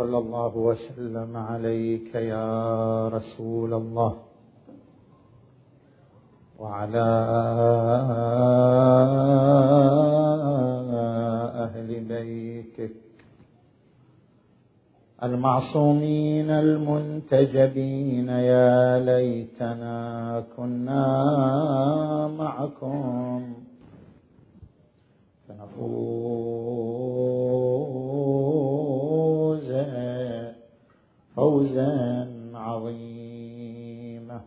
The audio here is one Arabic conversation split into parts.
وصلى الله وسلم عليك يا رسول الله وعلى أهل بيتك المعصومين المنتجبين يا ليتنا كنا معكم. فنفوز فوزا عظيما.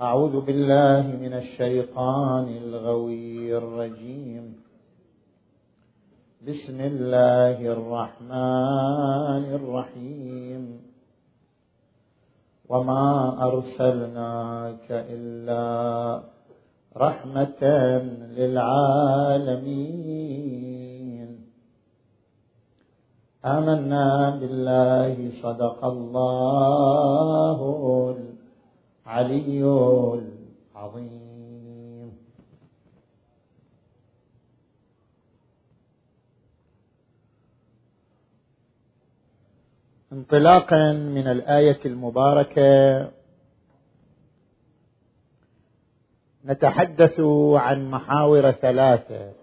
أعوذ بالله من الشيطان الغوي الرجيم. بسم الله الرحمن الرحيم. وما أرسلناك إلا رحمة للعالمين. آمنا بالله صدق الله العلي العظيم. انطلاقا من الآية المباركة نتحدث عن محاور ثلاثة.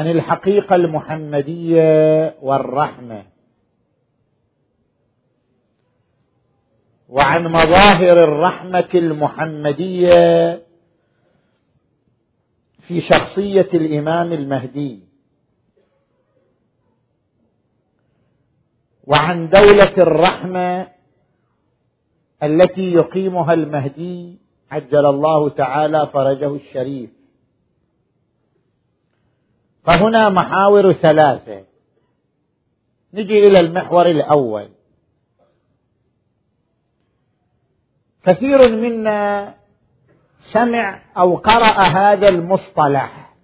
عن الحقيقة المحمدية والرحمة. وعن مظاهر الرحمة المحمدية في شخصية الإمام المهدي. وعن دولة الرحمة التي يقيمها المهدي عجل الله تعالى فرجه الشريف. فهنا محاور ثلاثة. نجي إلى المحور الأول. كثير منا سمع أو قرأ هذا المصطلح.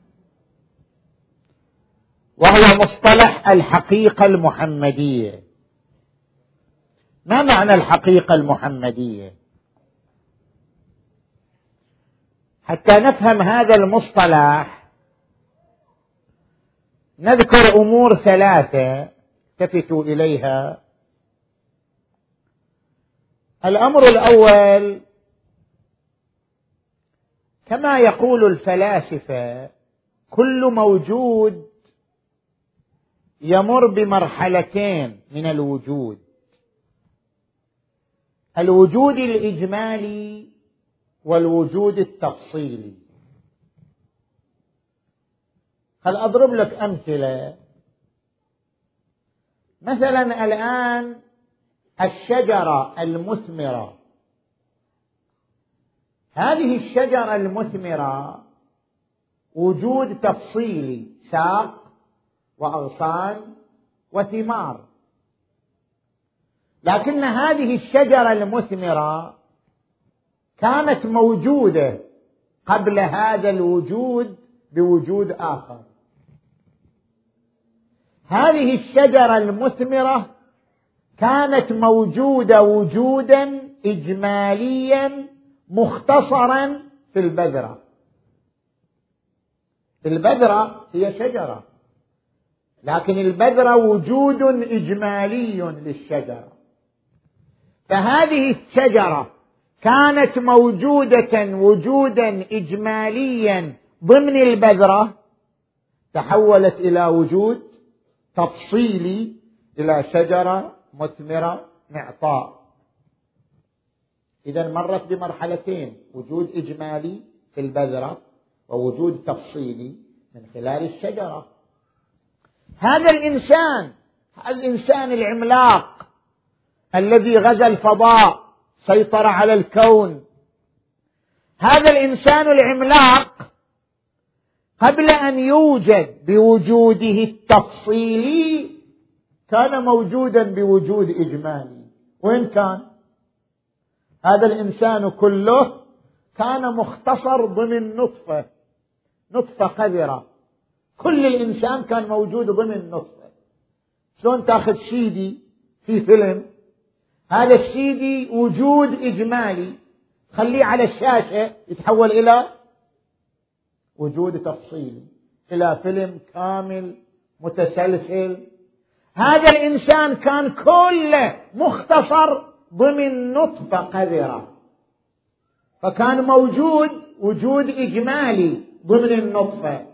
وهو مصطلح الحقيقة المحمدية. ما معنى الحقيقة المحمدية؟ حتى نفهم هذا المصطلح نذكر أمور ثلاثة التفتوا إليها. الأمر الأول كما يقول الفلاسفة كل موجود يمر بمرحلتين من الوجود. الوجود الإجمالي والوجود التفصيلي. هل أضرب لك أمثلة؟ مثلا الآن الشجرة المثمرة. هذه الشجرة المثمرة وجود تفصيلي ساق وأغصان وثمار. لكن هذه الشجرة المثمرة كانت موجودة قبل هذا الوجود بوجود آخر. هذه الشجرة المثمرة كانت موجودة وجودا إجماليا مختصرا في البذرة. البذرة هي شجرة لكن البذرة وجود إجمالي للشجرة. فهذه الشجرة كانت موجودة وجودا إجماليا ضمن البذرة تحولت إلى وجود تفصيلي إلى شجرة مثمرة معطاء. اذا مرت بمرحلتين وجود إجمالي في البذرة ووجود تفصيلي من خلال الشجرة. هذا الإنسان الإنسان العملاق الذي غزا الفضاء سيطر على الكون. هذا الإنسان العملاق قبل أن يوجد بوجوده التفصيلي كان موجودا بوجود إجمالي. وين كان؟ هذا الإنسان كله كان مختصر ضمن نطفة نطفة قذرة. كل الإنسان كان موجود ضمن نطفة. شلون تاخذ سيدي في فيلم؟ هذا السيدي وجود إجمالي. خليه على الشاشة يتحول إلى وجود تفصيلي إلى فيلم كامل متسلسل. هذا الإنسان كان كله مختصر ضمن نطفة قذرة فكان موجود وجود إجمالي ضمن النطفة.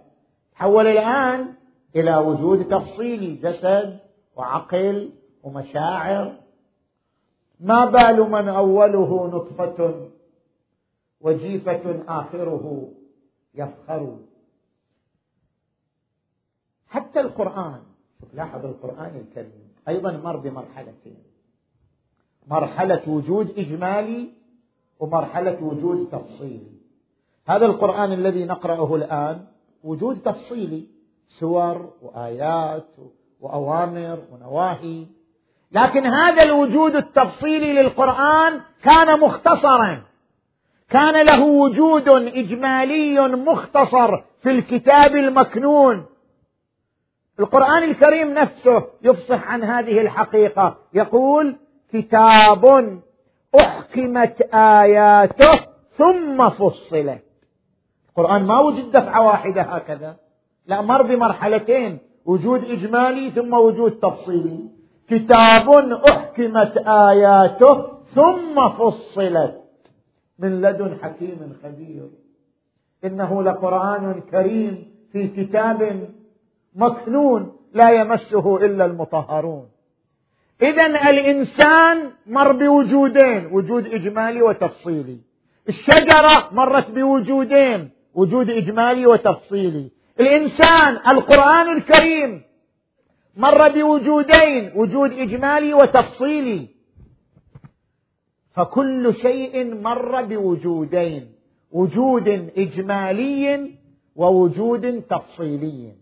تحول الآن إلى وجود تفصيلي جسد وعقل ومشاعر. ما بال من أوله نطفة وجيفة آخره. يفخر. حتى القرآن شوف لاحظ القرآن الكريم أيضا مر بمرحلتين. مرحلة وجود إجمالي ومرحلة وجود تفصيلي. هذا القرآن الذي نقرأه الآن وجود تفصيلي سور وآيات وأوامر ونواهي. لكن هذا الوجود التفصيلي للقرآن كان مختصرا. كان له وجود إجمالي مختصر في الكتاب المكنون. القرآن الكريم نفسه يفصح عن هذه الحقيقة. يقول كتاب أحكمت آياته ثم فصلت. القرآن ما وجد دفعة واحدة هكذا. لا مر بمرحلتين. وجود إجمالي ثم وجود تفصيلي. كتاب أحكمت آياته ثم فصلت. من لدن حكيم خبير. إنه لقرآن كريم في كتاب مكنون لا يمسه إلا المطهرون. إذا الإنسان مر بوجودين وجود إجمالي وتفصيلي. الشجرة مرت بوجودين وجود إجمالي وتفصيلي. الإنسان القرآن الكريم مر بوجودين وجود إجمالي وتفصيلي. فكل شيء مر بوجودين وجود إجمالي ووجود تفصيلي.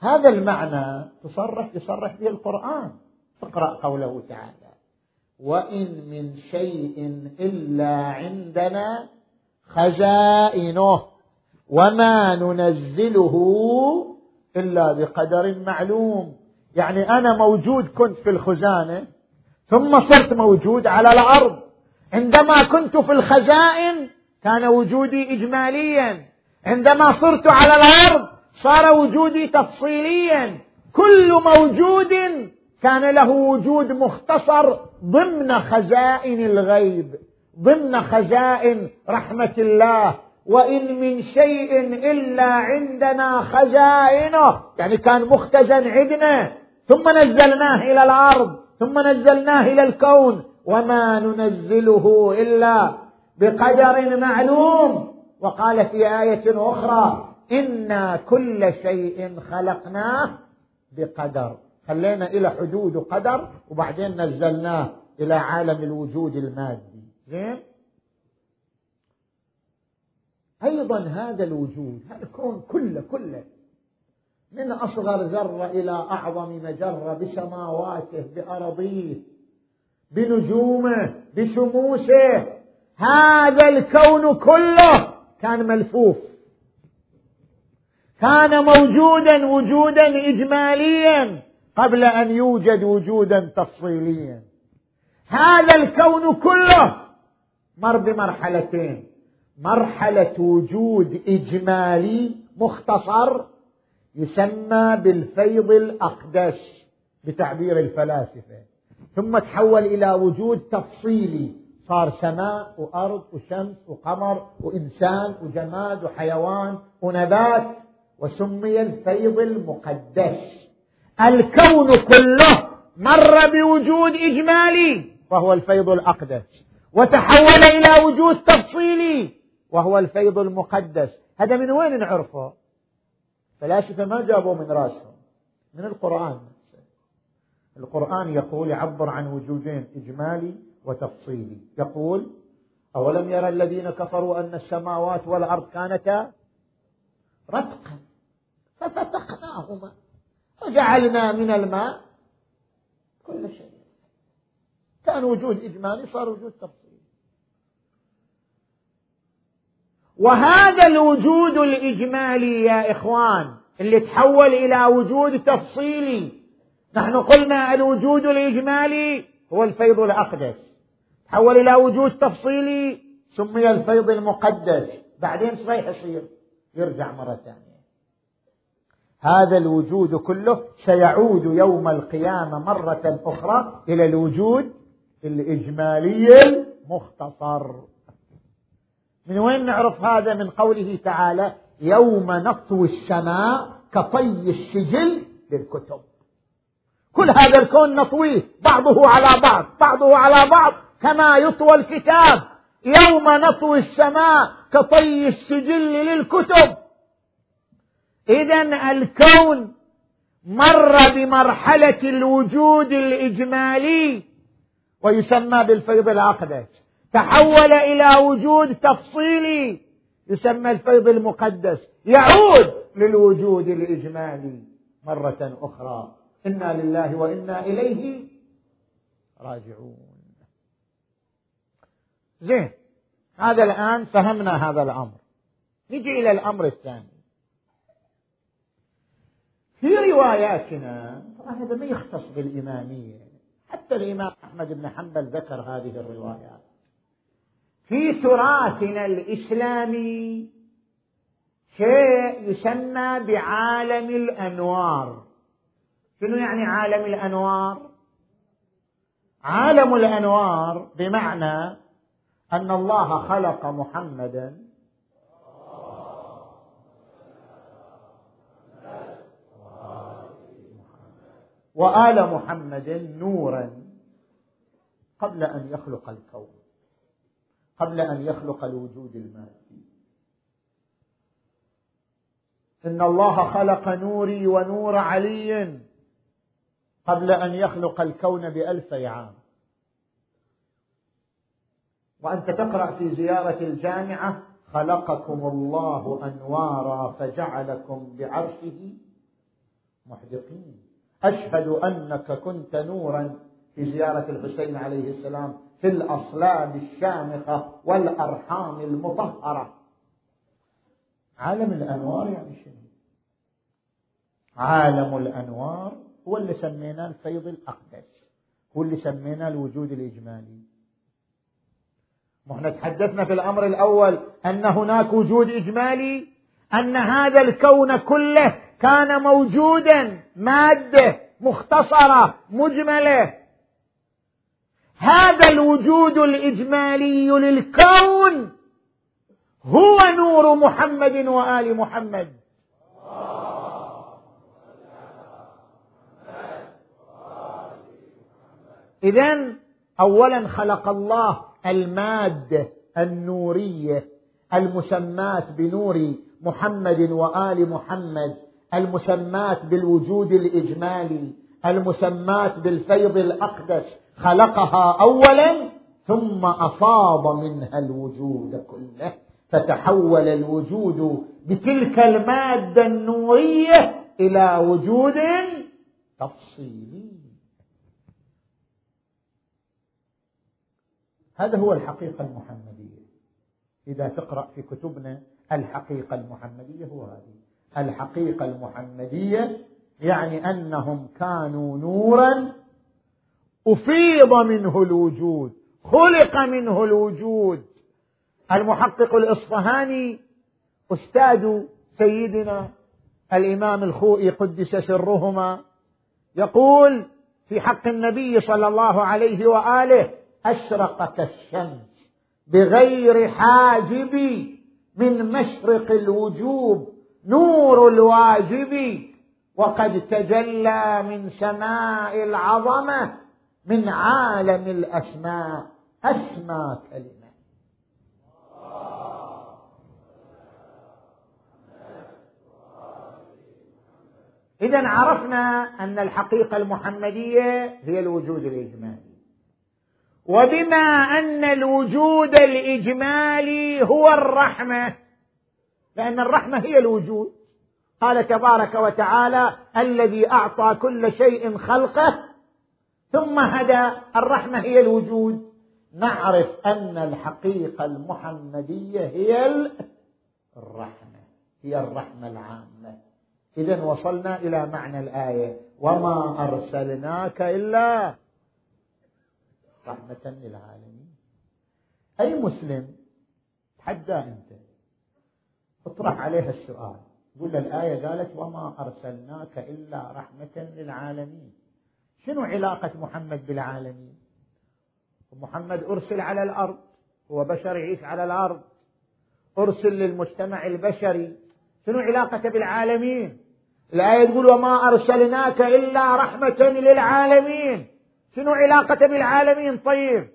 هذا المعنى تصرح يصرح به القرآن. اقرأ قوله تعالى وإن من شيء إلا عندنا خزائنه وما ننزله إلا بقدر معلوم. يعني أنا موجود كنت في الخزانة ثم صرت موجود على الأرض. عندما كنت في الخزائن كان وجودي إجماليا. عندما صرت على الأرض صار وجودي تفصيليا. كل موجود كان له وجود مختصر ضمن خزائن الغيب ضمن خزائن رحمة الله. وإن من شيء إلا عندنا خزائنه يعني كان مختزن عندنا ثم نزلناه إلى الأرض. ثم نزلناه إلى الكون وما ننزله إلا بقدر معلوم. وقال في آية أخرى أنا كل شيء خلقناه بقدر. خلينا إلى حدود وقدر وبعدين نزلناه إلى عالم الوجود المادي. زين؟ أيضا هذا الوجود هذا الكون كله كله من أصغر ذرة إلى أعظم مجرة بسماواته بأرضيه بنجومه بشموسه. هذا الكون كله كان ملفوف. كان موجودا وجودا إجماليا قبل أن يوجد وجودا تفصيليا. هذا الكون كله مر بمرحلتين. مرحلة وجود إجمالي مختصر يسمى بالفيض الأقدس بتعبير الفلاسفة. ثم تحول إلى وجود تفصيلي. صار سماء وأرض وشمس وقمر وإنسان وجماد وحيوان ونبات وسمي الفيض المقدس. الكون كله مر بوجود إجمالي وهو الفيض الأقدس. وتحول إلى وجود تفصيلي وهو الفيض المقدس. هذا من وين نعرفه؟ فلاسفه ما جابوا من راسهم. من القرآن. القرآن يقول يعبر عن وجودين إجمالي وتفصيلي. يقول أولم يرى الذين كفروا أن السماوات والأرض كانتا رتقا؟ ففتقناهما وجعلنا من الماء كل شيء. كان وجود إجمالي صار وجود تفصيلي. وهذا الوجود الإجمالي يا إخوان اللي تحول إلى وجود تفصيلي. نحن قلنا الوجود الإجمالي هو الفيض الأقدس. تحول إلى وجود تفصيلي سمي الفيض المقدس. بعدين إيش راح يصير؟ يرجع مرة ثانية. هذا الوجود كله سيعود يوم القيامة مرة أخرى إلى الوجود الإجمالي المختصر. من وين نعرف هذا؟ من قوله تعالى يوم نطوي السماء كطي السجل للكتب. كل هذا الكون نطويه بعضه على بعض بعضه على بعض كما يطوى الكتاب. يوم نطوي السماء كطي السجل للكتب. اذا الكون مر بمرحلة الوجود الإجمالي ويسمى بالفيض الاقدس تحول إلى وجود تفصيلي يسمى الفيض المقدس يعود للوجود الإجمالي مرة أخرى. إنا لله وإنا إليه راجعون. زين هذا الآن فهمنا هذا الأمر. نجي إلى الأمر الثاني. في رواياتنا طبعا هذا ما يختص بالإمامية حتى الإمام أحمد بن حنبل ذكر هذه الروايات. في تراثنا الإسلامي شيء يسمى بعالم الأنوار. شنو يعني عالم الأنوار؟ عالم الأنوار بمعنى أن الله خلق محمدا. وآل محمد نورا قبل أن يخلق الكون. قبل أن يخلق الوجود المادي إن الله خلق نوري ونور علي قبل أن يخلق الكون بألفي عام. وأنت تقرأ في زيارة الجامعة خلقكم الله أنوارا فجعلكم بعرشه محدقين. أشهد أنك كنت نورا. في زيارة الحسين عليه السلام في الأصلاب الشامخة والأرحام المطهرة. عالم الأنوار يعني شنو؟ عالم الأنوار هو اللي سميناه الفيض الأقدس هو اللي سميناه الوجود الإجمالي. إحنا تحدثنا في الأمر الأول أن هناك وجود إجمالي أن هذا الكون كله كان موجودا مادة مختصرة مجملة هذا الوجود الإجمالي للكون هو نور محمد وآل محمد. اذا اولا خلق الله الماده النوريه المسماه بنور محمد وآل محمد المسمات بالوجود الإجمالي المسمات بالفيض الأقدس خلقها اولا ثم افاض منها الوجود كله. فتحول الوجود بتلك المادة النورية إلى وجود تفصيلي. هذا هو الحقيقة المحمدية. إذا تقرأ في كتبنا الحقيقة المحمدية هو هذه. الحقيقة المحمدية يعني أنهم كانوا نورا أفيض منه الوجود خلق منه الوجود. المحقق الإصفهاني أستاذ سيدنا الإمام الخوئي قدس سرهما يقول في حق النبي صلى الله عليه وآله أشرق كالشمس بغير حاجب من مشرق الوجوب نور الواجب وقد تجلى من سماء العظمة. من عالم الأسماء اسمى كلمة. اذا عرفنا أن الحقيقة المحمدية هي الوجود الإجمالي. وبما أن الوجود الإجمالي هو الرحمة لأن الرحمة هي الوجود. قال تبارك وتعالى الذي أعطى كل شيء خلقه ثم هدى. الرحمة هي الوجود. نعرف أن الحقيقة المحمدية هي الرحمة. هي الرحمة العامة. إذا وصلنا إلى معنى الآية. وما أرسلناك إلا رحمة للعالمين. أي مسلم تحدى أنت اطرح عليها السؤال. قل الآية قالت وما أرسلناك إلا رحمة للعالمين. شنو علاقة محمد بالعالمين؟ محمد أرسل على الأرض هو بشر يعيش على الأرض. أرسل للمجتمع البشري. شنو علاقته بالعالمين؟ الآية تقول وما أرسلناك إلا رحمة للعالمين. شنو علاقته بالعالمين؟ طيب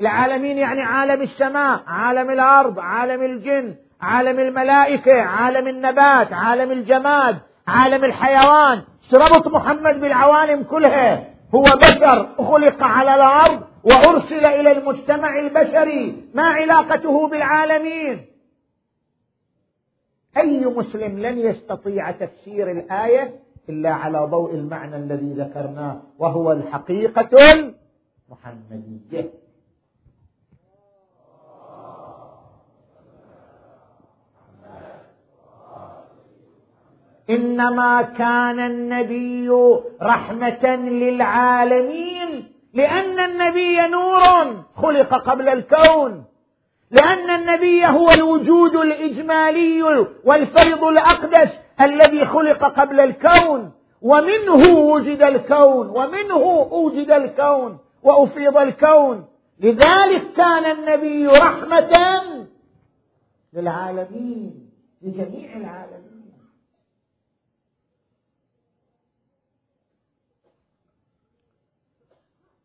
العالمين يعني عالم السماء عالم الأرض عالم الجن عالم الملائكة عالم النبات عالم الجماد عالم الحيوان. ربط محمد بالعوالم كلها. هو بشر خلق على الأرض وأرسل إلى المجتمع البشري. ما علاقته بالعالمين؟ أي مسلم لن يستطيع تفسير الآية إلا على ضوء المعنى الذي ذكرناه وهو الحقيقة المحمدية. إنما كان النبي رحمة للعالمين لأن النبي نور خلق قبل الكون لأن النبي هو الوجود الإجمالي والفيض الأقدس الذي خلق قبل الكون ومنه وجد الكون ومنه أوجد الكون وافيض الكون. لذلك كان النبي رحمة للعالمين لجميع العالمين.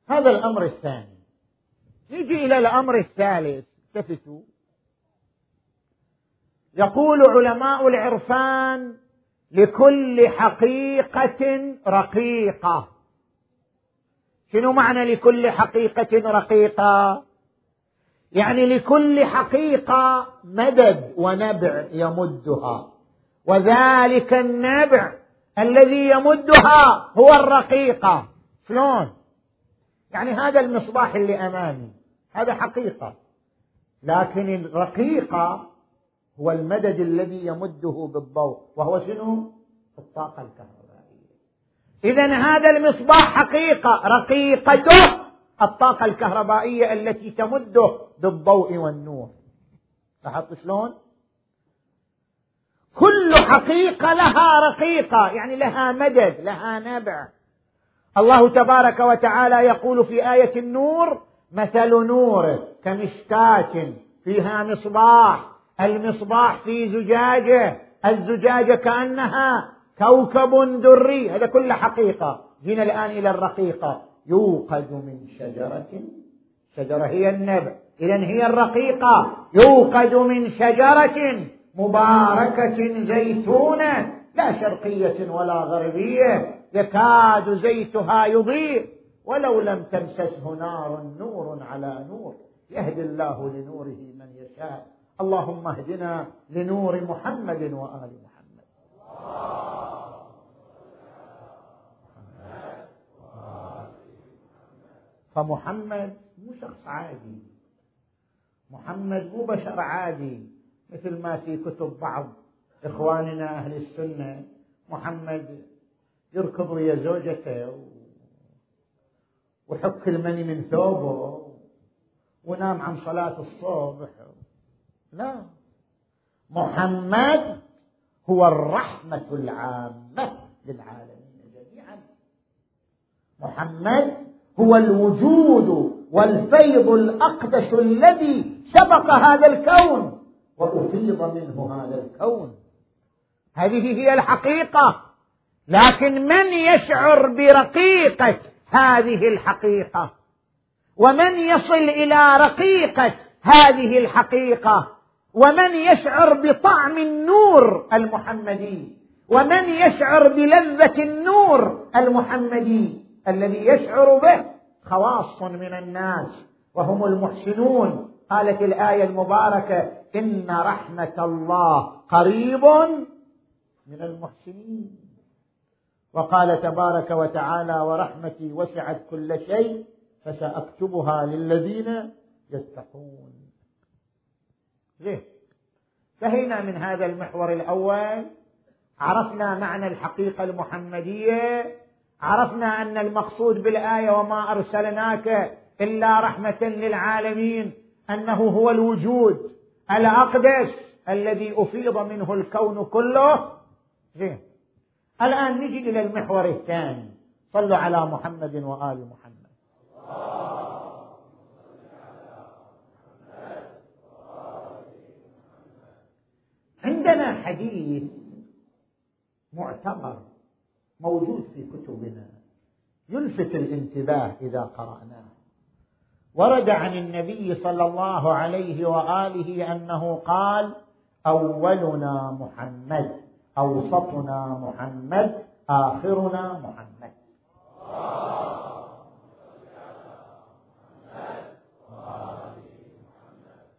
هذا الأمر الثاني. نجي إلى الأمر الثالث. التفتوا يقول علماء العرفان لكل حقيقة رقيقة. شنو معنى لكل حقيقة رقيقة؟ يعني لكل حقيقة مدد ونبع يمدها. وذلك النبع الذي يمدها هو الرقيقة. شلون؟ يعني هذا المصباح اللي أمامي هذا حقيقة لكن الرقيقه هو المدد الذي يمده بالضوء وهو شنو؟ الطاقة الكهربائية اذا هذا المصباح حقيقة رقيقته الطاقة الكهربائية التي تمده بالضوء والنور لاحظت شلون؟ كل حقيقة لها رقيقة يعني لها مدد لها نبع الله تبارك وتعالى يقول في آية النور مثل نوره كمشكاة فيها مصباح المصباح في زجاجة الزجاجة كأنها كوكب دري هذا كله حقيقة. جينا الآن إلى الرقيقة. يوقد من شجرة شجرة هي النبع. إذا هي الرقيقة. يوقد من شجرة مباركة زيتونة لا شرقية ولا غربية. يكاد زيتها يضيء ولو لم تمسسه نار نور على نور. يهدي الله لنوره من يشاء. اللهم اهدنا لنور محمد وآل محمد. فمحمد مو شخص عادي. محمد مو بشر عادي مثل ما في كتب بعض إخواننا أهل السنة. محمد يركض ويا زوجته ويحك المني من ثوبه ونام عن صلاة الصبح. لا. محمد هو الرحمة العامة للعالمين جميعا. محمد هو الوجود والفيض الأقدس الذي سبق هذا الكون وأفيض منه هذا الكون. هذه هي الحقيقة. لكن من يشعر برقيقه هذه الحقيقة؟ ومن يصل إلى رقيقه هذه الحقيقة؟ ومن يشعر بطعم النور المحمدي؟ ومن يشعر بلذة النور المحمدي الذي يشعر به خواص من الناس وهم المحسنون؟ قالت الآية المباركة إن رحمة الله قريب من المحسنين. وقال تبارك وتعالى ورحمتي وسعت كل شيء فسأكتبها للذين يتقون. زين. انتهينا من هذا المحور الأول. عرفنا معنى الحقيقة المحمدية. عرفنا أن المقصود بالآية وما أرسلناك إلا رحمة للعالمين أنه هو الوجود الأقدس الذي أفيض منه الكون كله. زين. الآن نجي إلى المحور الثاني. صلوا على محمد وآل محمد. عندنا حديث معتبر موجود في كتبنا. يلفت الانتباه إذا قرأناه. ورد عن النبي صلى الله عليه وآله أنه قال أولنا محمد. أوسطنا محمد آخرنا محمد.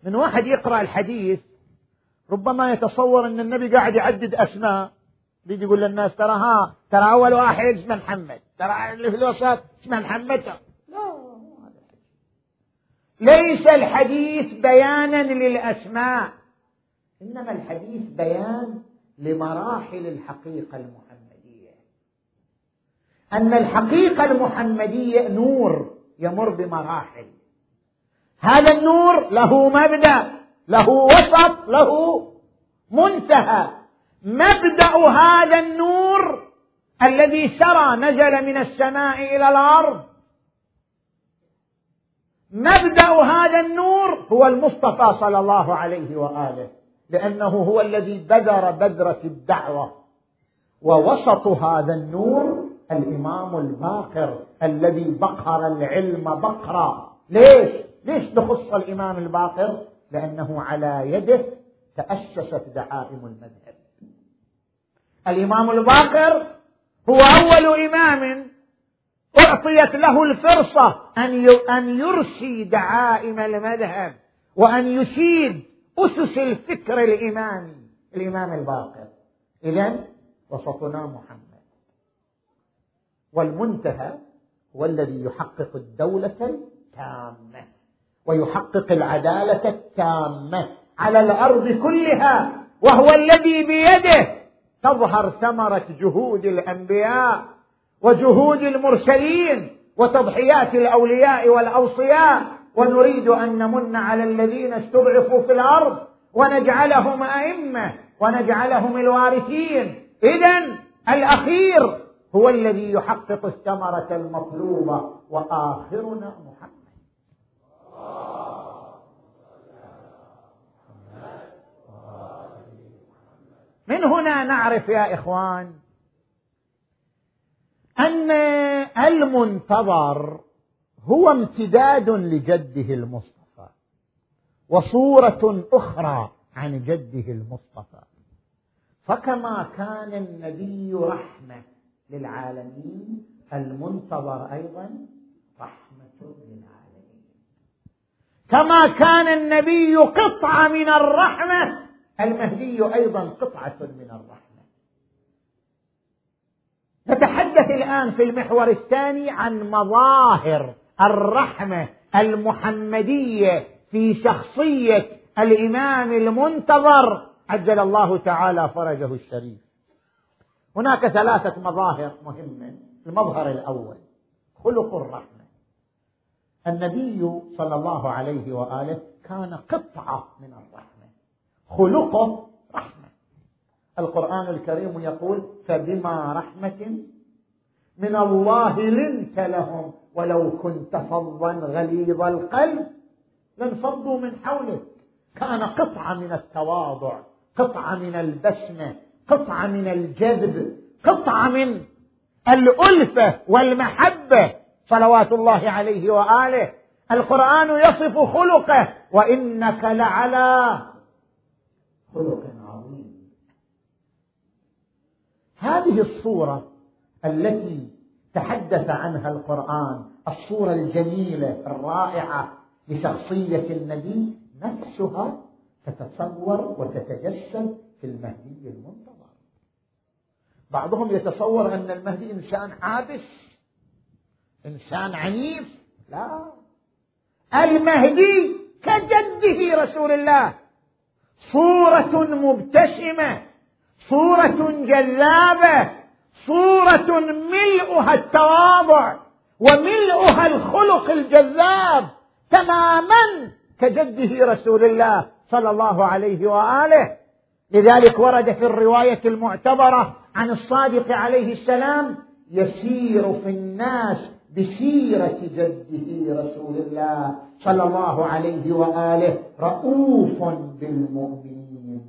من واحد يقرأ الحديث ربما يتصور إن النبي قاعد يعدد أسماء. بيجي يقول للناس ترى ها ترى أول واحد اسمه محمد ترى اللي في الوسط اسمه محمد. لا ليس الحديث بيانا للأسماء إنما الحديث بيان لمراحل الحقيقة المحمدية. أن الحقيقة المحمدية نور يمر بمراحل. هذا النور له مبدأ له وسط له منتهى. مبدأ هذا النور الذي سرى نزل من السماء إلى الأرض. مبدأ هذا النور هو المصطفى صلى الله عليه وآله. لأنه هو الذي بذر بذره الدعوة. ووسط هذا النور الإمام الباقر الذي بقر العلم بقرا ليش؟ ليش نخص الإمام الباقر؟ لأنه على يده تأسست دعائم المذهب. الإمام الباقر هو أول إمام أعطيت له الفرصة أن أن يرسي دعائم المذهب وأن يشيد أسس الفكر الامامي الامام الباقر اذا وسطنا محمد. والمنتهى هو الذي يحقق الدولة التامة ويحقق العدالة التامة على الأرض كلها وهو الذي بيده تظهر ثمرة جهود الأنبياء وجهود المرسلين وتضحيات الأولياء والأوصياء. ونريد أن نمن على الذين استضعفوا في الأرض ونجعلهم أئمة ونجعلهم الوارثين. اذا الأخير هو الذي يحقق الثمرة المطلوبة واخرنا محمد من هنا نعرف يا إخوان أن المنتظر هو امتداد لجده المصطفى وصورة أخرى عن جده المصطفى. فكما كان النبي رحمة للعالمين المنتظر أيضا رحمة للعالمين. كما كان النبي قطعة من الرحمة المهدي أيضا قطعة من الرحمة. نتحدث الآن في المحور الثاني عن مظاهر الرحمة المحمدية في شخصية الإمام المنتظر عجل الله تعالى فرجه الشريف. هناك ثلاثة مظاهر مهمة. المظهر الأول خلق الرحمة. النبي صلى الله عليه وآله كان قطعة من الرحمة. خلقه رحمة. القرآن الكريم يقول فبما رحمة من الله لنت لهم. ولو كنت فظا غليظ القلب لانفضوا من حولك. كان قطعة من التواضع قطعة من البسمة قطعة من الجذب قطعة من الألفة والمحبة. صلوات الله عليه وآله. القرآن يصف خلقه. وإنك لعلى خلق عظيم. هذه الصورة التي تحدث عنها القرآن الصورة الجميلة الرائعة لشخصية النبي نفسها تتصور وتتجسد في المهدي المنتظر. بعضهم يتصور أن المهدي إنسان عابس إنسان عنيف لا. المهدي كجده رسول الله. صورة مبتسمة صورة جذابة صورة ملؤها التواضع وملؤها الخلق الجذاب تماما كجده رسول الله صلى الله عليه وآله. لذلك ورد في الرواية المعتبرة عن الصادق عليه السلام يسير في الناس بسيرة جده رسول الله صلى الله عليه وآله رؤوف بالمؤمنين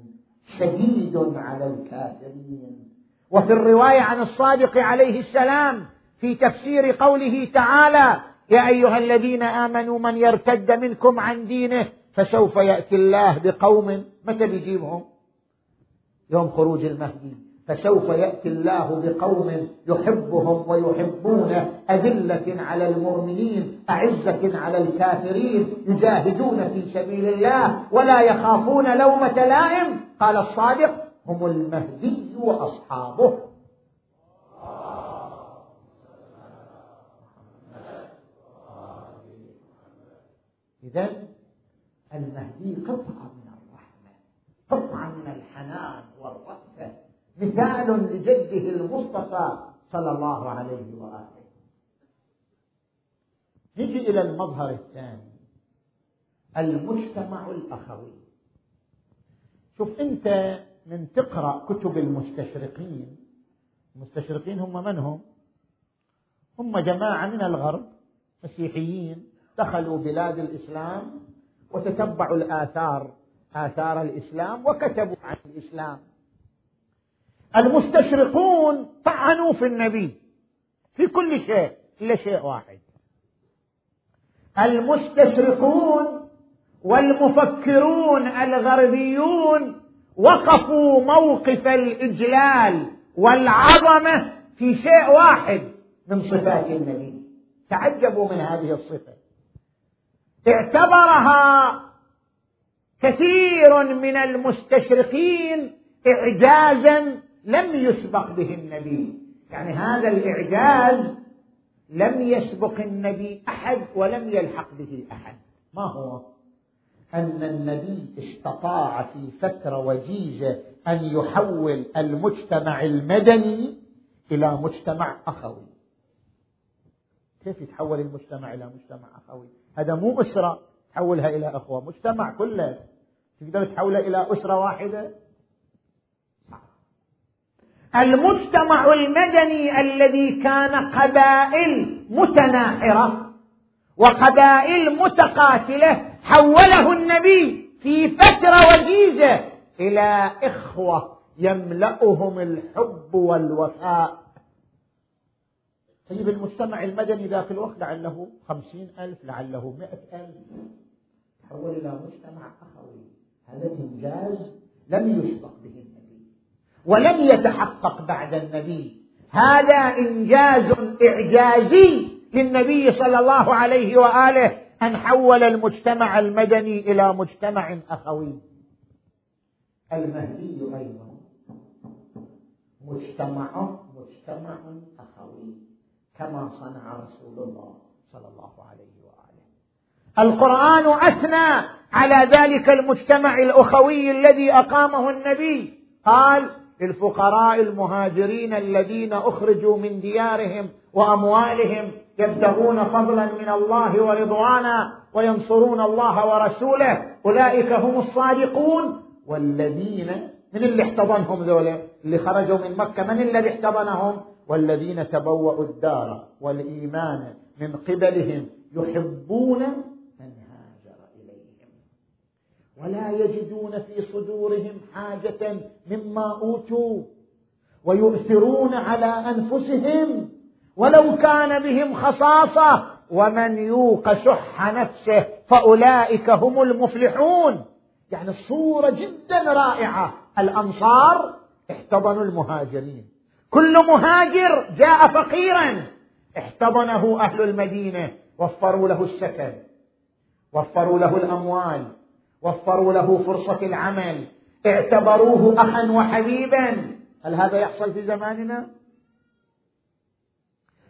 شديد على الكافرين. وفي الرواية عن الصادق عليه السلام في تفسير قوله تعالى يا أيها الذين آمنوا من يرتد منكم عن دينه فسوف يأتي الله بقوم متى بيجيبهم؟ يوم خروج المهدي. فسوف يأتي الله بقوم يحبهم ويحبونه أذلة على المؤمنين أعزة على الكافرين يجاهدون في سبيل الله ولا يخافون لومة لائم. قال الصادق هم المهدي وأصحابه. إذا المهدي قطعة من الرحمة قطعة من الحنان والرأفة. مثال لجده المصطفى صلى الله عليه وآله. نجي إلى المظهر الثاني المجتمع الأخوي. شوف أنت من تقرأ كتب المستشرقين. المستشرقين هم من هم؟ هم جماعة من الغرب مسيحيين دخلوا بلاد الإسلام وتتبعوا الآثار آثار الإسلام وكتبوا عن الإسلام. المستشرقون طعنوا في النبي في كل شيء إلا شيء واحد. المستشرقون والمفكرون الغربيون وقفوا موقف الإجلال والعظمة في شيء واحد من صفات النبي. تعجبوا من هذه الصفة. اعتبرها كثير من المستشرقين اعجازا لم يسبق به النبي. يعني هذا الإعجاز لم يسبق النبي أحد ولم يلحق به أحد. ما هو؟ أن النبي استطاع في فترة وجيزة أن يحول المجتمع المدني إلى مجتمع أخوي. كيف يتحول المجتمع إلى مجتمع أخوي؟ هذا مو أسرة تحولها إلى أخوة مجتمع كله. تقدر تحوله إلى أسرة واحدة؟ المجتمع المدني الذي كان قبائل متناحرة وقبائل متقاتلة حوله النبي في فترة وجيزة إلى إخوة يملأهم الحب والوفاء. طيب المجتمع المدني ذاك الوقت لعله خمسين ألف لعله مئة ألف. تحول إلى مجتمع أخوي. هذا إنجاز لم يسبق به النبي ولم يتحقق بعد النبي. هذا إنجاز إعجازي للنبي صلى الله عليه وآله. أن حول المجتمع المدني إلى مجتمع أخوي. المهدي أيضا. مجتمعه مجتمع أخوي. كما صنع رسول الله صلى الله عليه وآله. القرآن أثنى على ذلك المجتمع الأخوي الذي أقامه النبي. قال للفقراء المهاجرين الذين أخرجوا من ديارهم وأموالهم يبتغون فضلا من الله ورضوانا وينصرون الله ورسوله. أولئك هم الصادقون. والذين من اللي احتضنهم ذولا؟ اللي خرجوا من مكة من الذي احتضنهم؟ والذين تبوأوا الدار والإيمان من قبلهم يحبون من هاجر إليهم. ولا يجدون في صدورهم حاجة مما أوتوا. ويؤثرون على أنفسهم. ولو كان بهم خصاصة ومن يوق شح نفسه فأولئك هم المفلحون. يعني الصورة جدا رائعة. الأنصار احتضنوا المهاجرين. كل مهاجر جاء فقيرا. احتضنه أهل المدينة. وفروا له السكن. وفروا له الأموال. وفروا له فرصة العمل. اعتبروه اخا وحبيبا. هل هذا يحصل في زماننا؟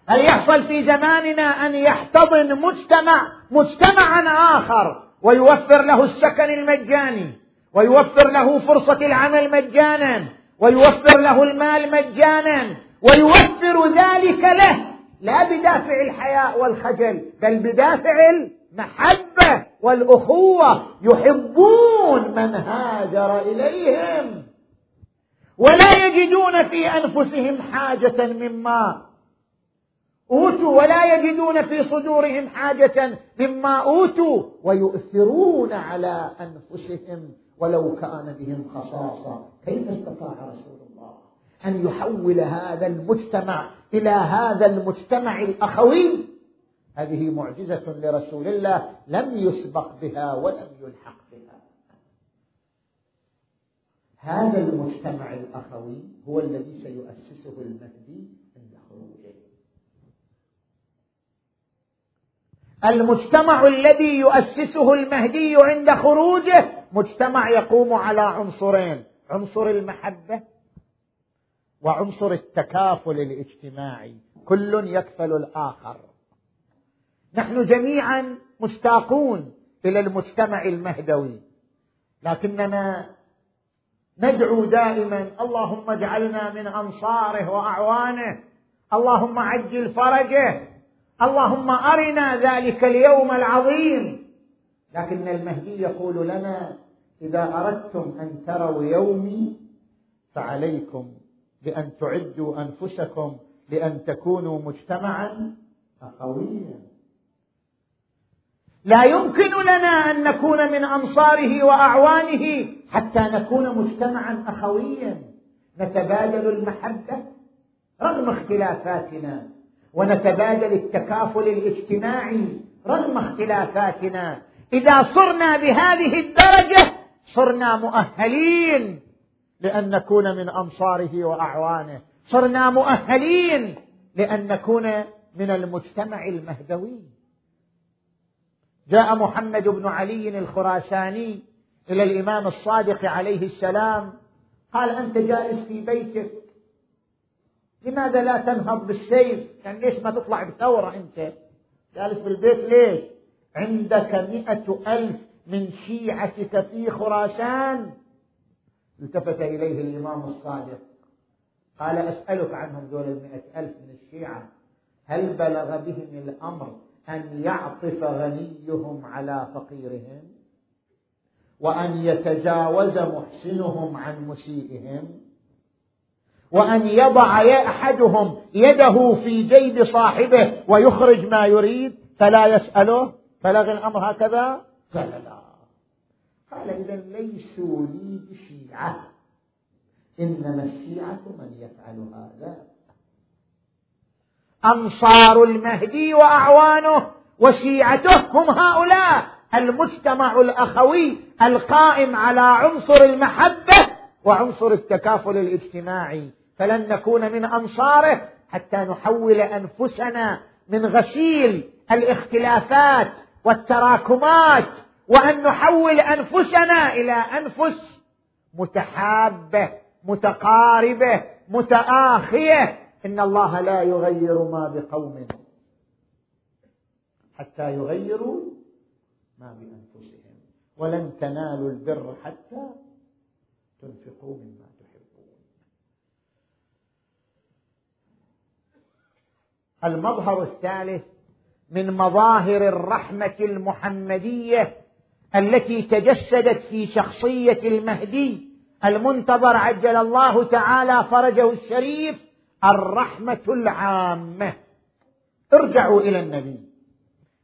هل يحصل في زماننا أن يحتضن مجتمع مجتمعا آخر ويوفر له السكن المجاني ويوفر له فرصة العمل مجانا ويوفر له المال مجانا ويوفر ذلك له لا بدافع الحياء والخجل بل بدافع المحبة والأخوة يحبون من هاجر إليهم. ولا يجدون في أنفسهم حاجة مما أوتوا ولا يجدون في صدورهم حاجة مما أوتوا ويؤثرون على أنفسهم ولو كان بهم خصاصة. كيف استطاع رسول الله أن يحول هذا المجتمع إلى هذا المجتمع الأخوي؟ هذه معجزة لرسول الله لم يسبق بها ولم يلحق بها. هذا المجتمع الأخوي هو الذي سيؤسسه المهدي عند خروجه المجتمع الذي يؤسسه المهدي عند خروجه مجتمع يقوم على عنصرين عنصر المحبة وعنصر التكافل الاجتماعي. كل يكفل الآخر. نحن جميعا مشتاقون إلى المجتمع المهدوي. لكننا ندعو دائما اللهم اجعلنا من أنصاره وأعوانه. اللهم عجل فرجه. اللهم أرنا ذلك اليوم العظيم. لكن المهدي يقول لنا إذا أردتم أن تروا يومي فعليكم بأن تعدوا أنفسكم لأن تكونوا مجتمعا اخويا. لا يمكن لنا أن نكون من أنصاره وأعوانه حتى نكون مجتمعا اخويا. نتبادل المحبة رغم اختلافاتنا. ونتبادل التكافل الاجتماعي رغم اختلافاتنا. إذا صرنا بهذه الدرجة صرنا مؤهلين لأن نكون من انصاره وأعوانه. صرنا مؤهلين لأن نكون من المجتمع المهدوي. جاء محمد بن علي الخراساني إلى الإمام الصادق عليه السلام قال أنت جالس في بيتك لماذا لا تنهض بالسيف يعني ليش ما تطلع بثورة أنت؟ جالس بالبيت ليش؟ عندك مئة ألف من شيعتك في خراسان. التفت إليه الإمام الصادق. قال أسألك عنهم دول المئة ألف من الشيعة. هل بلغ بهم الأمر أن يعطف غنيهم على فقيرهم؟ وأن يتجاوز محسنهم عن مسيئهم؟ وأن يضع أحدهم يده في جيب صاحبه ويخرج ما يريد فلا يسأله بلغ الأمر هكذا؟ قال لا قال إذا ليسوا لي بشيعة. إنما الشيعة من يفعل هذا. أنصار المهدي وأعوانه وشيعته هم هؤلاء. المجتمع الأخوي القائم على عنصر المحبة وعنصر التكافل الاجتماعي. فلن نكون من أنصاره حتى نحول أنفسنا من غسيل الاختلافات والتراكمات وأن نحول أنفسنا إلى أنفس متحابة متقاربة متآخية. إن الله لا يغير ما بقوم حتى يغيروا ما بأنفسهم ولن تنالوا البر حتى تنفقوا مما المظهر الثالث من مظاهر الرحمة المحمدية التي تجسدت في شخصية المهدي المنتظر عجل الله تعالى فرجه الشريف الرحمة العامة. ارجعوا إلى النبي.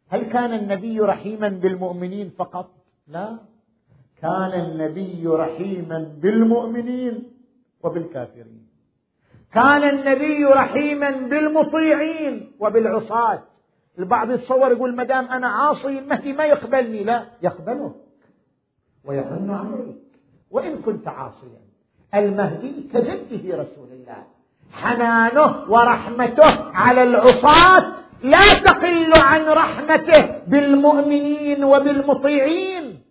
هل كان النبي رحيما بالمؤمنين فقط؟ لا. كان النبي رحيما بالمؤمنين وبالكافرين. كان النبي رحيما بالمطيعين وبالعصاة. البعض يتصور يقول ما دام أنا عاصي المهدي ما يقبلني. لا يقبلك ويحن عليك. وإن كنت عاصيا. المهدي كجده رسول الله. حنانه ورحمته على العصاة لا تقل عن رحمته بالمؤمنين وبالمطيعين.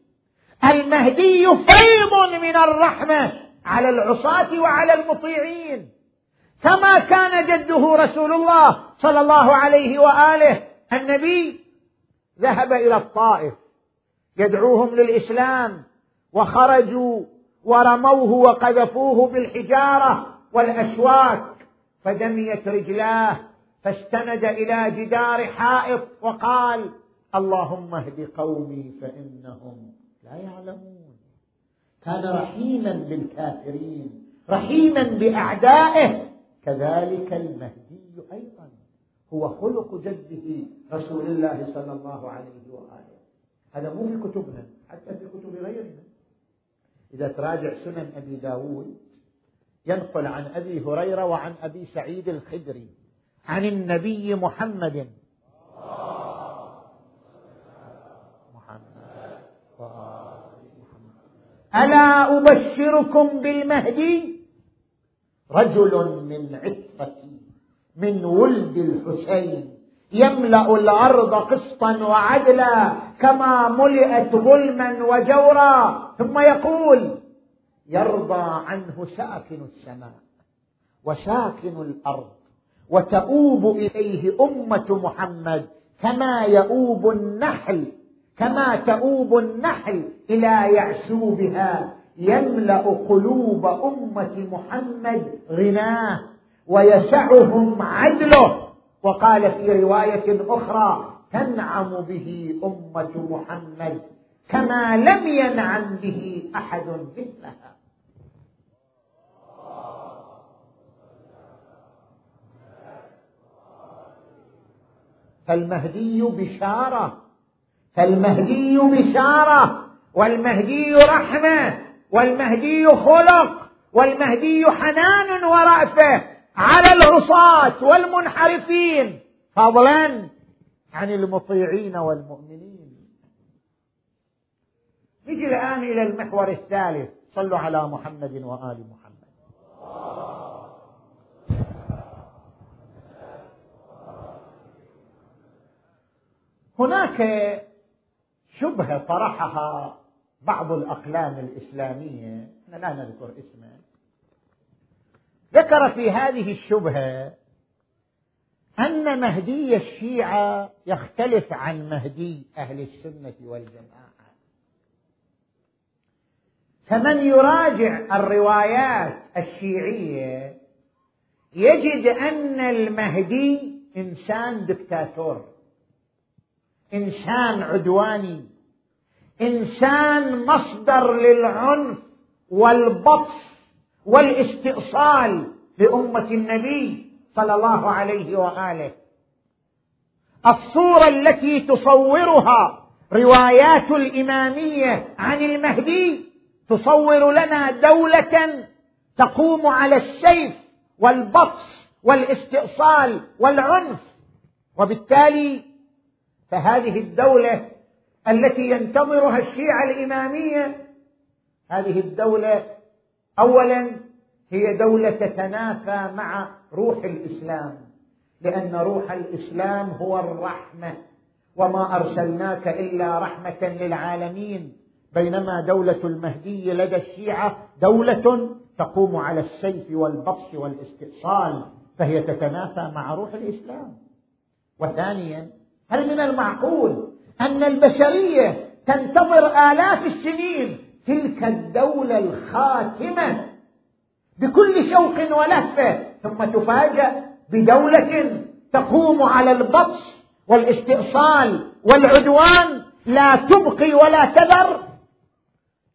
المهدي فيض من الرحمة على العصاة وعلى المطيعين. كما كان جده رسول الله صلى الله عليه وآله. النبي ذهب إلى الطائف يدعوهم للإسلام وخرجوا ورموه وقذفوه بالحجارة والأشواك فدميت رجلاه فاستند إلى جدار حائط وقال اللهم اهد قومي فإنهم لا يعلمون كان رحيما بالكافرين رحيما بأعدائه كذلك المهدي أيضا. هو خلق جده رسول الله صلى الله عليه وآله. هذا مو في كتبنا حتى في كتب غيرنا. إذا تراجع سنن أبي داود ينقل عن أبي هريرة وعن أبي سعيد الخدري عن النبي محمد. محمد. ألا أبشركم بالمهدي؟ رجل من عترتي من ولد الحسين يملأ الأرض قسطا وعدلا كما ملئت ظلما وجورا. ثم يقول يرضى عنه ساكن السماء وساكن الأرض وتؤوب إليه أمة محمد كما يؤوب النحل كما تؤوب النحل إلى يعسوبها. يملأ قلوب أمة محمد غناه ويسعهم عدله. وقال في رواية أخرى تنعم به أمة محمد كما لم ينعم به أحد مثلها. فالمهدي بشارة فالمهدي بشارة والمهدي رحمة والمهدي خلق والمهدي حنان ورأفه على العصاة والمنحرفين. فضلا عن المطيعين والمؤمنين. نجي الآن إلى المحور الثالث. صلوا على محمد وآل محمد. هناك شبهة طرحها بعض الأقلام الإسلامية لا نذكر اسمه ذكر في هذه الشبهة أن مهدي الشيعة يختلف عن مهدي أهل السنة والجماعة. فمن يراجع الروايات الشيعية يجد أن المهدي إنسان دكتاتور إنسان عدواني. إنسان مصدر للعنف والبطش والاستئصال لأمة النبي صلى الله عليه وآله. الصورة التي تصورها روايات الإمامية عن المهدي تصور لنا دولة تقوم على السيف والبطش والاستئصال والعنف. وبالتالي فهذه الدولة التي ينتظرها الشيعة الإمامية. هذه الدولة اولا هي دولة تتنافى مع روح الإسلام لأن روح الإسلام هو الرحمة وما أرسلناك إلا رحمة للعالمين. بينما دولة المهدي لدى الشيعة دولة تقوم على السيف والبطش والاستئصال فهي تتنافى مع روح الإسلام. وثانيا هل من المعقول أن البشرية تنتظر آلاف السنين تلك الدولة الخاتمة بكل شوق ولهفة ثم تفاجأ بدولة تقوم على البطش والاستئصال والعدوان لا تبقي ولا تذر.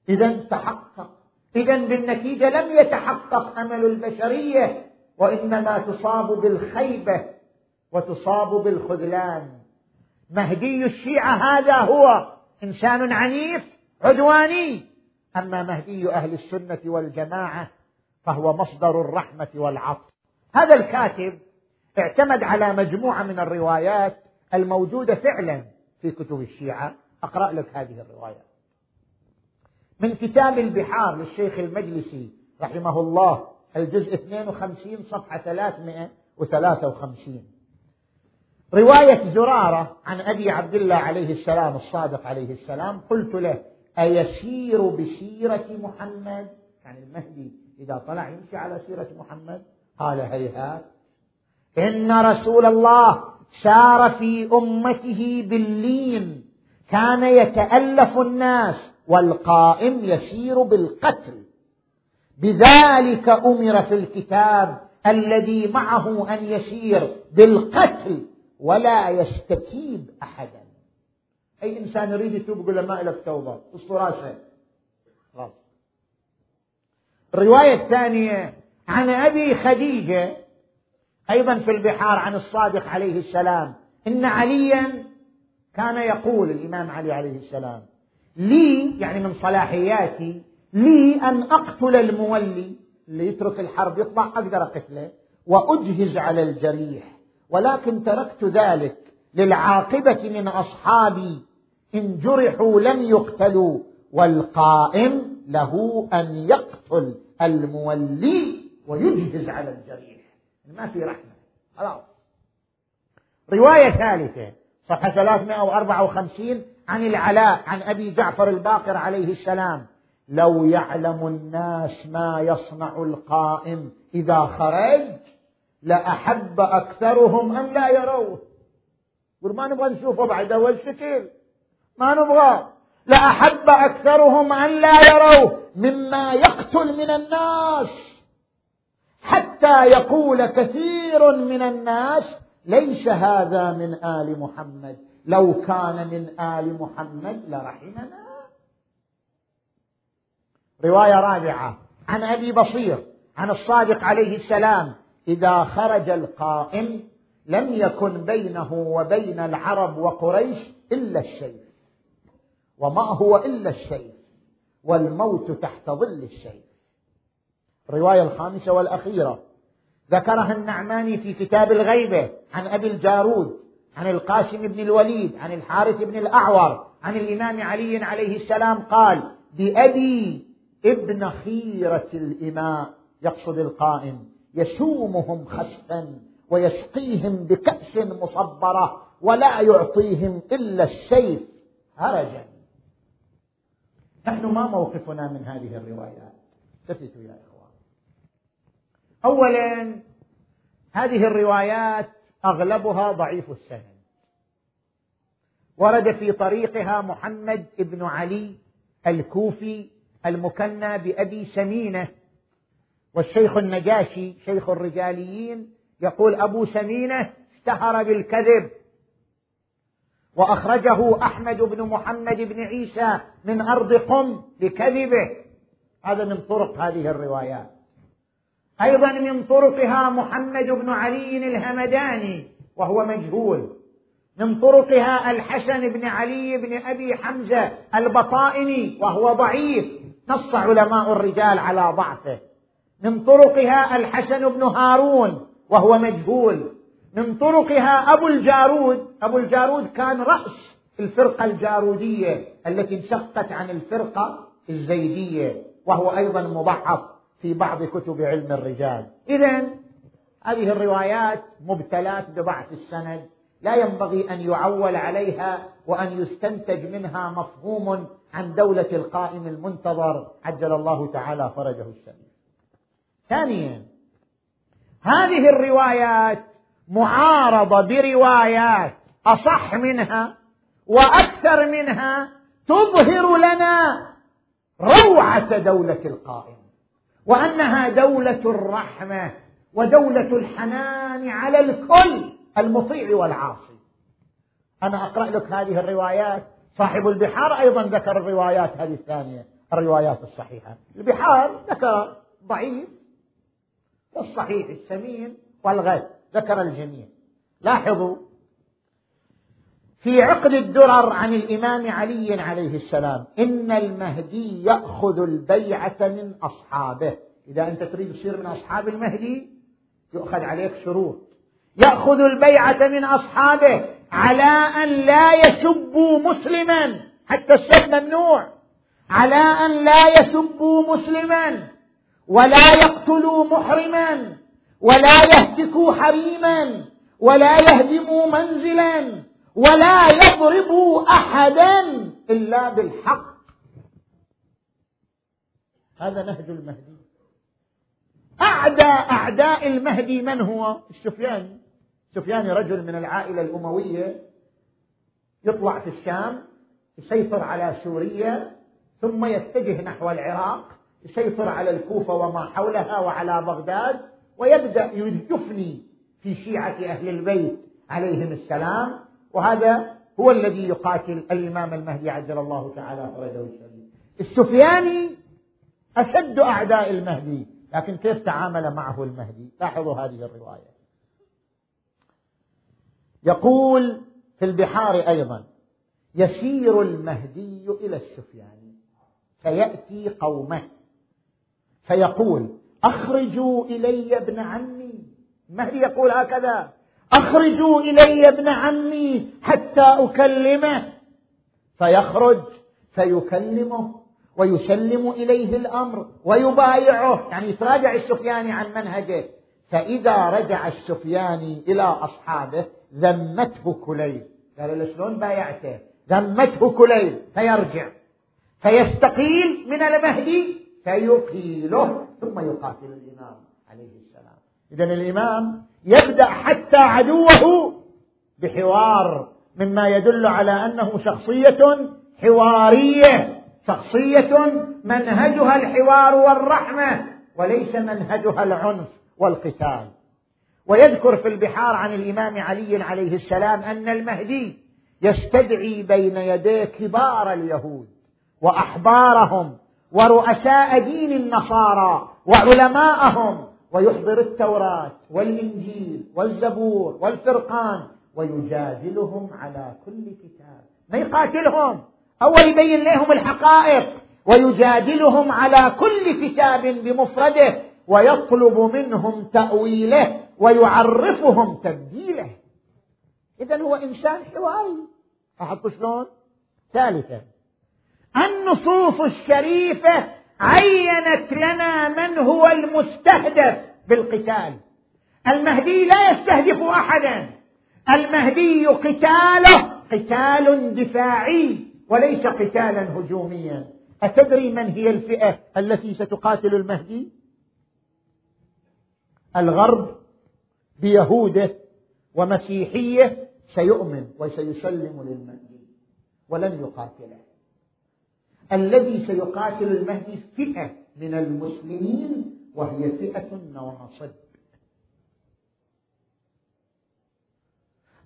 إذا تحقق إذا بالنتيجة لم يتحقق أمل البشرية وإنما تصاب بالخيبة وتصاب بالخذلان. مهدي الشيعة هذا هو. إنسان عنيف عدواني. أما مهدي أهل السنة والجماعة فهو مصدر الرحمة والعطف. هذا الكاتب اعتمد على مجموعة من الروايات الموجودة فعلا في كتب الشيعة. أقرأ لك هذه الروايات من كتاب البحار للشيخ المجلسي رحمه الله الجزء 52 صفحة 353 رواية زرارة عن أبي عبد الله عليه السلام الصادق عليه السلام قلت له أيسير بسيرة محمد؟ يعني المهدي إذا طلع يمشي على سيرة محمد قال هيهات. إن رسول الله سار في أمته باللين كان يتألف الناس والقائم يسير بالقتل. بذلك أمر في الكتاب الذي معه أن يسير بالقتل. ولا يستتيب أحدا. أي إنسان يريد يتوب يقول له ما لك توبة قص راسه غلط الرواية الثانية عن أبي خديجة أيضا في البحار عن الصادق عليه السلام. إن عليا كان يقول الإمام علي عليه السلام لي يعني من صلاحياتي لي أن أقتل المولي اللي يترك الحرب يطلع أقدر أقتله وأجهز على الجريح. ولكن تركت ذلك للعاقبة من أصحابي. إن جرحوا لم يقتلوا والقائم له أن يقتل المولي ويجهز على الجريح. ما في رحمة. خلاص. رواية ثالثة صفحة 354 عن العلاء عن أبي جعفر الباقر عليه السلام. لو يعلم الناس ما يصنع القائم إذا خرج لأحب أكثرهم أن لا يروه. يقول ما نبغى نشوفه بعد أول شكل. ما نبغى. لأحب أكثرهم أن لا يروه. مما يقتل من الناس. حتى يقول كثير من الناس ليس هذا من آل محمد. لو كان من آل محمد لرحمنا. رواية رابعة. عن أبي بصير عن الصادق عليه السلام إذا خرج القائم لم يكن بينه وبين العرب وقريش إلا السيف وما هو إلا السيف والموت تحت ظل السيف الرواية الخامسة والأخيرة. ذكرها النعماني في كتاب الغيبة عن أبي الجارود عن القاسم بن الوليد عن الحارث بن الأعور عن الإمام علي عليه السلام قال بأبي ابن خيرة الإماء يقصد القائم. يسومهم خسفا ويسقيهم بكأس مصبرة ولا يعطيهم إلا السيف هرجا. نحن ما موقفنا من هذه الروايات. التفتوا يا إخوان. أولا هذه الروايات أغلبها ضعيف السند. ورد في طريقها محمد بن علي الكوفي المكنى بأبي سمينة والشيخ النجاشي شيخ الرجاليين يقول أبو سمينة اشتهر بالكذب. وأخرجه أحمد بن محمد بن عيسى من أرض قم بكذبه. هذا من طرق هذه الروايات. أيضا من طرقها محمد بن علي الهمداني وهو مجهول. من طرقها الحسن بن علي بن أبي حمزة البطائني وهو ضعيف. نص علماء الرجال على ضعفه. من طرقها الحسن بن هارون وهو مجهول. من طرقها أبو الجارود أبو الجارود كان رأس الفرقة الجارودية التي انشقت عن الفرقة الزيدية وهو أيضا مضعف في بعض كتب علم الرجال. إذا هذه الروايات مبتلات بضعف السند. لا ينبغي أن يعول عليها وأن يستنتج منها مفهوم عن دولة القائم المنتظر. عجل الله تعالى فرجه الشريف ثانيا هذه الروايات معارضة بروايات أصح منها وأكثر منها تظهر لنا روعة دولة القائم وأنها دولة الرحمة ودولة الحنان على الكل المطيع والعاصي. أنا أقرأ لك هذه الروايات. صاحب البحار أيضا ذكر الروايات هذه الثانية الروايات الصحيحة. البحار ذكر ضعيف والصحيح السمين والغد ذكر الجميع. لاحظوا في عقد الدرر عن الإمام علي عليه السلام إن المهدي يأخذ البيعة من أصحابه. إذا أنت تريد تصير من أصحاب المهدي يؤخذ عليك شروط. يأخذ البيعة من أصحابه على أن لا يسبوا مسلما. حتى السب ممنوع. على أن لا يسبوا مسلما. ولا يقتلوا محرما ولا يهتكوا حريما ولا يهدموا منزلا ولا يضربوا أحدا إلا بالحق. هذا نهج المهدي. اعدى أعداء المهدي من هو؟ السفياني السفياني رجل من العائلة الأموية. يطلع في الشام يسيطر على سوريا ثم يتجه نحو العراق. يسيطر على الكوفة وما حولها وعلى بغداد ويبدأ يفني في شيعة أهل البيت عليهم السلام. وهذا هو الذي يقاتل الإمام المهدي عجل الله تعالى فرجه الشريف. السفياني أشد أعداء المهدي لكن كيف تعامل معه المهدي؟ لاحظوا هذه الرواية. يقول في البحار أيضا يسير المهدي إلى السفياني فيأتي قومه. فيقول أخرجوا إلي ابن عمي. المهدي يقول هكذا؟ أخرجوا إلي ابن عمي حتى أكلمه. فيخرج فيكلمه ويسلم إليه الأمر ويبايعه. يعني يتراجع السفياني عن منهجه. فإذا رجع السفياني إلى أصحابه ذمته كليب قال له شلون بايعته؟ ذمته كليب فيرجع. فيستقيل من المهدي فيقيله ثم يقاتل الإمام عليه السلام. إذا الإمام يبدأ حتى عدوه بحوار مما يدل على أنه شخصية حوارية شخصية منهجها الحوار والرحمة وليس منهجها العنف والقتال. ويذكر في البحار عن الإمام علي عليه السلام أن المهدي يستدعي بين يديه كبار اليهود وأحبارهم ورؤساء دين النصارى وعلماءهم ويحضر التوراة والإنجيل والزبور والفرقان ويجادلهم على كل كتاب. ما يقاتلهم؟ أول يبين لهم الحقائق ويجادلهم على كل كتاب بمفرده ويطلب منهم تأويله ويعرفهم تبديله. إذا هو إنسان حواري. لاحظتوا شلون؟ ثالثا. النصوص الشريفة عينت لنا من هو المستهدف بالقتال. المهدي لا يستهدف أحدا. المهدي قتاله قتال دفاعي وليس قتالا هجوميا. أتدري من هي الفئة التي ستقاتل المهدي؟ الغرب بيهودة ومسيحية سيؤمن وسيسلم للمهدي ولن يقاتله. الذي سيقاتل المهدي فئة من المسلمين وهي فئة النواصب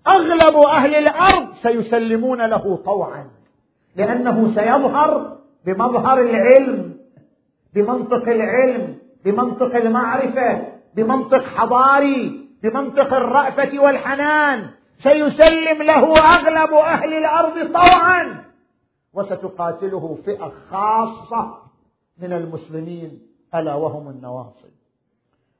أغلب أهل الأرض سيسلمون له طوعا لأنه سيظهر بمظهر العلم بمنطق العلم بمنطق المعرفة بمنطق حضاري بمنطق الرأفة والحنان. سيسلم له أغلب أهل الأرض طوعا. وستقاتله فئة خاصة من المسلمين ألا وهم النواصب.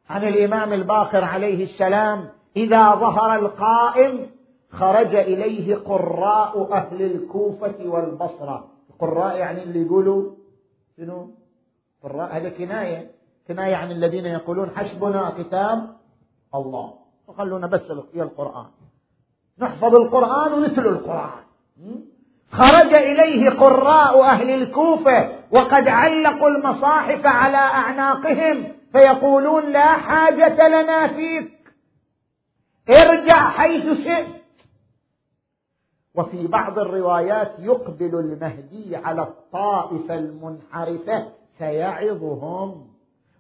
عن الإمام الباقر عليه السلام إذا ظهر القائم خرج إليه قراء أهل الكوفة والبصرة. القراء يعني اللي يقولوا شنو؟ قراء هذا كناية. كناية عن الذين يقولون حسبنا كتاب الله. وخلونا بس هي القرآن. نحفظ القرآن ونتلو القرآن. خرج إليه قراء أهل الكوفة وقد علقوا المصاحف على أعناقهم فيقولون لا حاجة لنا فيك. ارجع حيث شئت. وفي بعض الروايات يقبل المهدي على الطائفة المنحرفة فيعظهم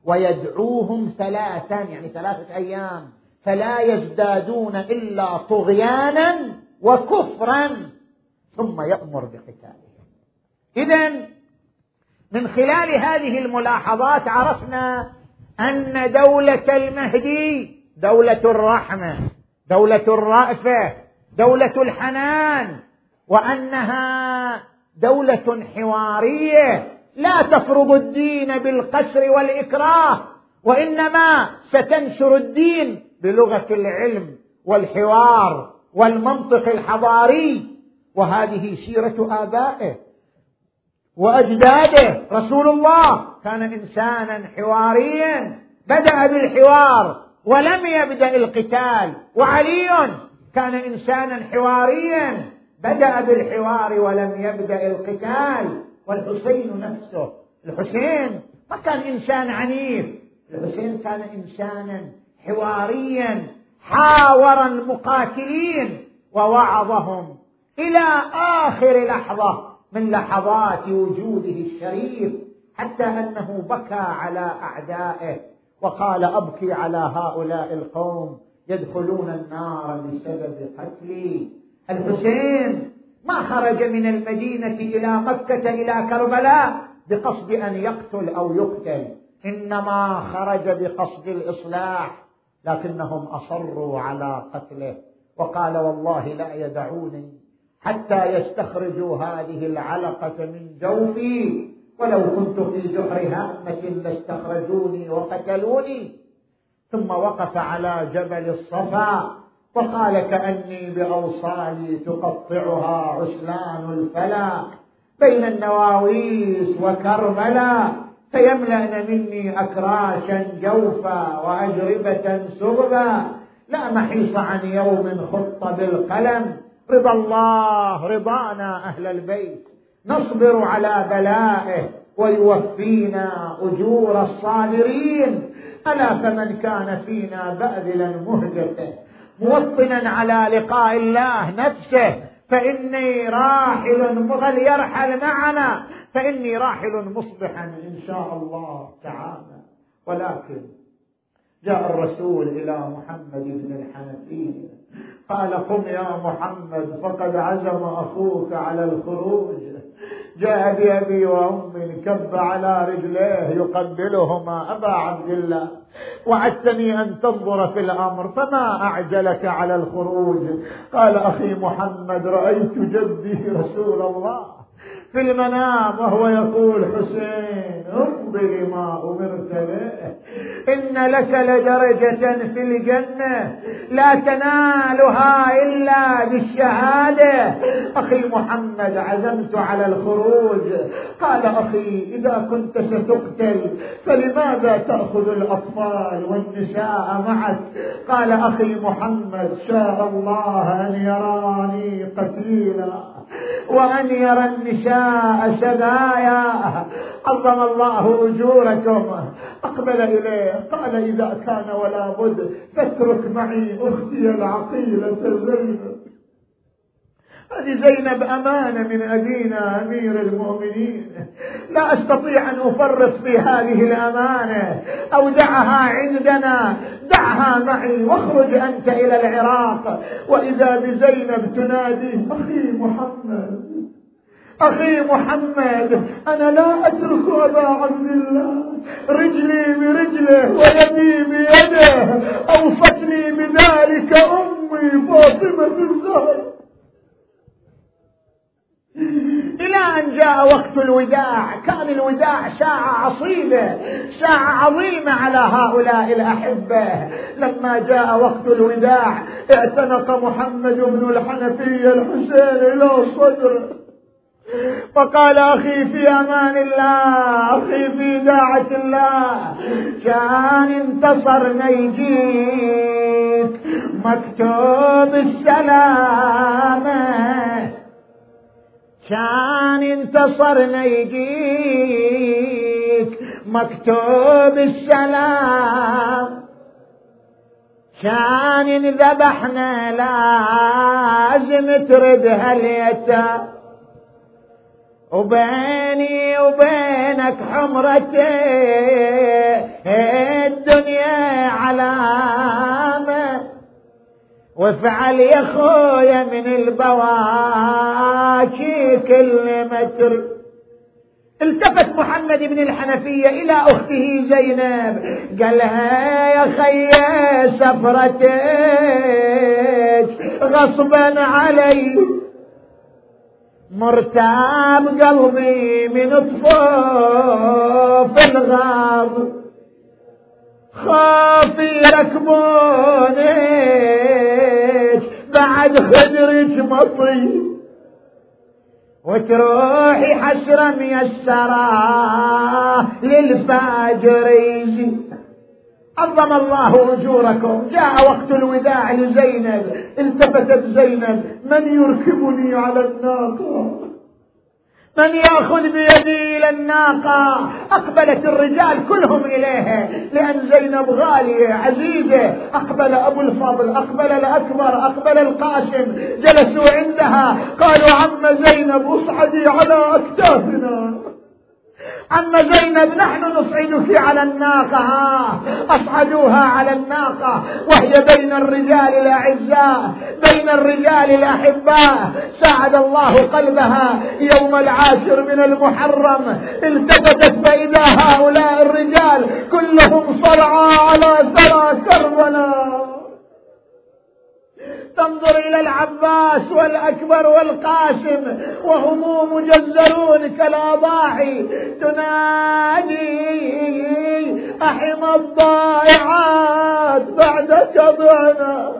ويدعوهم ثلاثا يعني ثلاثة أيام فلا يزدادون إلا طغيانا وكفرا. ثم يأمر بقتالهم إذا من خلال هذه الملاحظات عرفنا أن دولة المهدي دولة الرحمة دولة الرأفة دولة الحنان وأنها دولة حوارية. لا تفرض الدين بالقسر والإكراه وإنما ستنشر الدين بلغة العلم والحوار والمنطق الحضاري. وهذه سيرة آبائه وأجداده. رسول الله كان إنسانا حواريا بدأ بالحوار ولم يبدأ القتال. وعلي كان إنسانا حواريا بدأ بالحوار ولم يبدأ القتال. والحسين نفسه الحسين ما كان إنسان عنيف الحسين كان إنسانا حواريا حاور المقاتلين ووعظهم إلى آخر لحظة من لحظات وجوده الشريف حتى أنه بكى على أعدائه وقال أبكي على هؤلاء القوم يدخلون النار بسبب قتلي. الحسين ما خرج من المدينة إلى مكة إلى كربلاء بقصد أن يقتل أو يقتل إنما خرج بقصد الإصلاح لكنهم أصروا على قتله. وقال والله لا يدعوني حتى يستخرجوا هذه العلقة من جوفي. ولو كنت في جحر هامة لاستخرجوني وقتلوني. ثم وقف على جبل الصفا وقال كأني بأوصالي تقطعها عسلان الفلا بين النواويس وكربلا فيملأن مني أكراشا جوفا وأجربة سغبا لا محيص عن يوم خط بالقلم رضا الله رضانا أهل البيت. نصبر على بلائه ويوفينا أجور الصابرين. ألا فمن كان فينا بأذلا مهجته موطنا على لقاء الله نفسه. فإني راحل مغل يرحل معنا؟ فإني راحل مصبحا إن شاء الله تعالى. ولكن جاء الرسول إلى محمد بن الحنفية. قال قم يا محمد فقد عزم أخوك على الخروج. جاء بأبي وأمي كب على رجليه يقبلهما. أبا عبد الله وعدتني أن تنظر في الأمر فما أعجلك على الخروج؟ قال أخي محمد رأيت جدي رسول الله. في المنام وهو يقول حسين امضي ما أمرت به إن لك لدرجة في الجنة لا تنالها إلا بالشهادة. أخي محمد عزمت على الخروج. قال أخي إذا كنت ستقتل فلماذا تأخذ الأطفال والنساء معك؟ قال أخي محمد شاء الله أن يراني قتيلا. وأن يرى النساء سبايا. عظم الله أجوركم. أقبل إليه. قال إذا كان ولا بد فاترك معي أختي العقيلة زينب. هذه زينب أمانة من أبينا أمير المؤمنين. لا أستطيع أن أفرط في هذه الأمانة. أودعها عندنا. دعها معي واخرج أنت إلى العراق. وإذا بزينب تنادي أخي محمد أخي محمد أنا لا أترك أبا عبد الله. رجلي برجله ويدي بيده. أوصتني بذلك أمي فاطمة الزهر إلى أن جاء وقت الوداع. كان الوداع ساعة عصيبة ساعة عظيمة على هؤلاء الأحبة. لما جاء وقت الوداع اعتنق محمد بن الحنفية الحسين إلى صدره فقال أخي في أمان الله أخي في داعة الله. كان انتصر نيجيك مكتوب السلامة. كان انتصرنا يجيك مكتوب السلام. كان انذبحنا لازم ترد هاليتا. وبيني وبينك حمرتي الدنيا علامه وافعل يا خويا من البواكي كل متر. التفت محمد بن الحنفية إلى أخته زينب. قالها يا خي سفرتك غصبا علي. مرتاب قلبي من طفوف الغار خاف يركبونك بعد خدرك مطي وتروحي حسرة ميسرة للفاجر يجي. عظم الله أجوركم. جاء وقت الوداع لزينب التفتت زينب من يركبني على الناقة؟ من ياخذ بيدي إلى الناقة؟ أقبلت الرجال كلهم اليها لأن زينب غاليه عزيزة. أقبل أبو الفضل أقبل الأكبر أقبل القاسم. جلسوا عندها. قالوا عم زينب أصعدي على أكتافنا. عم زينب نحن نصعدك على الناقة أصعدوها على الناقة. وهي بين الرجال الأعزاء بين الرجال الأحباء. ساعد الله قلبها يوم العاشر من المحرم. التفتت فإذا هؤلاء الرجال. كلهم صرعى على ثرى كربلاء تنظر إلى العباس والأكبر والقاسم وهم مجزرون كالأضاحي. تنادي أحم الضائعات بعدك ضعنا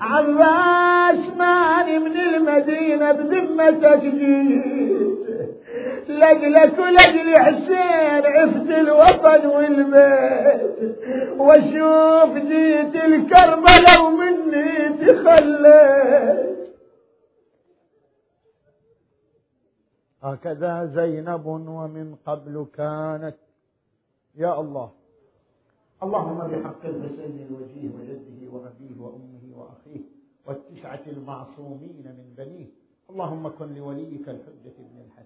عباس ماني من المدينة بذمتك جيت لجلك ولجل حسين عفت الوطن والبيت. وأشوف جيت الكربلة ومني تخليت. هكذا زينب ومن قبل كانت. يا الله. اللهم بحق الحسين الوجيه وجده وأبيه وأمه وأخيه والتسعة المعصومين من بنيه. اللهم كن لوليك الحجة بن الحسن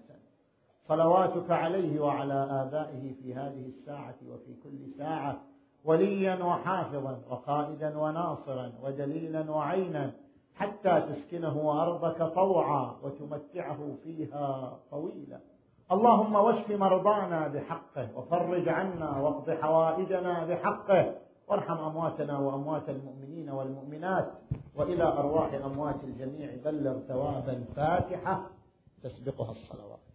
صلواتك عليه وعلى آبائه في هذه الساعة وفي كل ساعة وليا وحافظا وقائدا وناصرا ودليلا وعينا حتى تسكنه أرضك طوعا وتمتعه فيها طويلا. اللهم واشف مرضانا بحقه وفرج عنا واقض حوائجنا بحقه وارحم أمواتنا وأموات المؤمنين والمؤمنات وإلى أرواح أموات الجميع بلغ ثواب الفاتحه تسبقها الصلوات.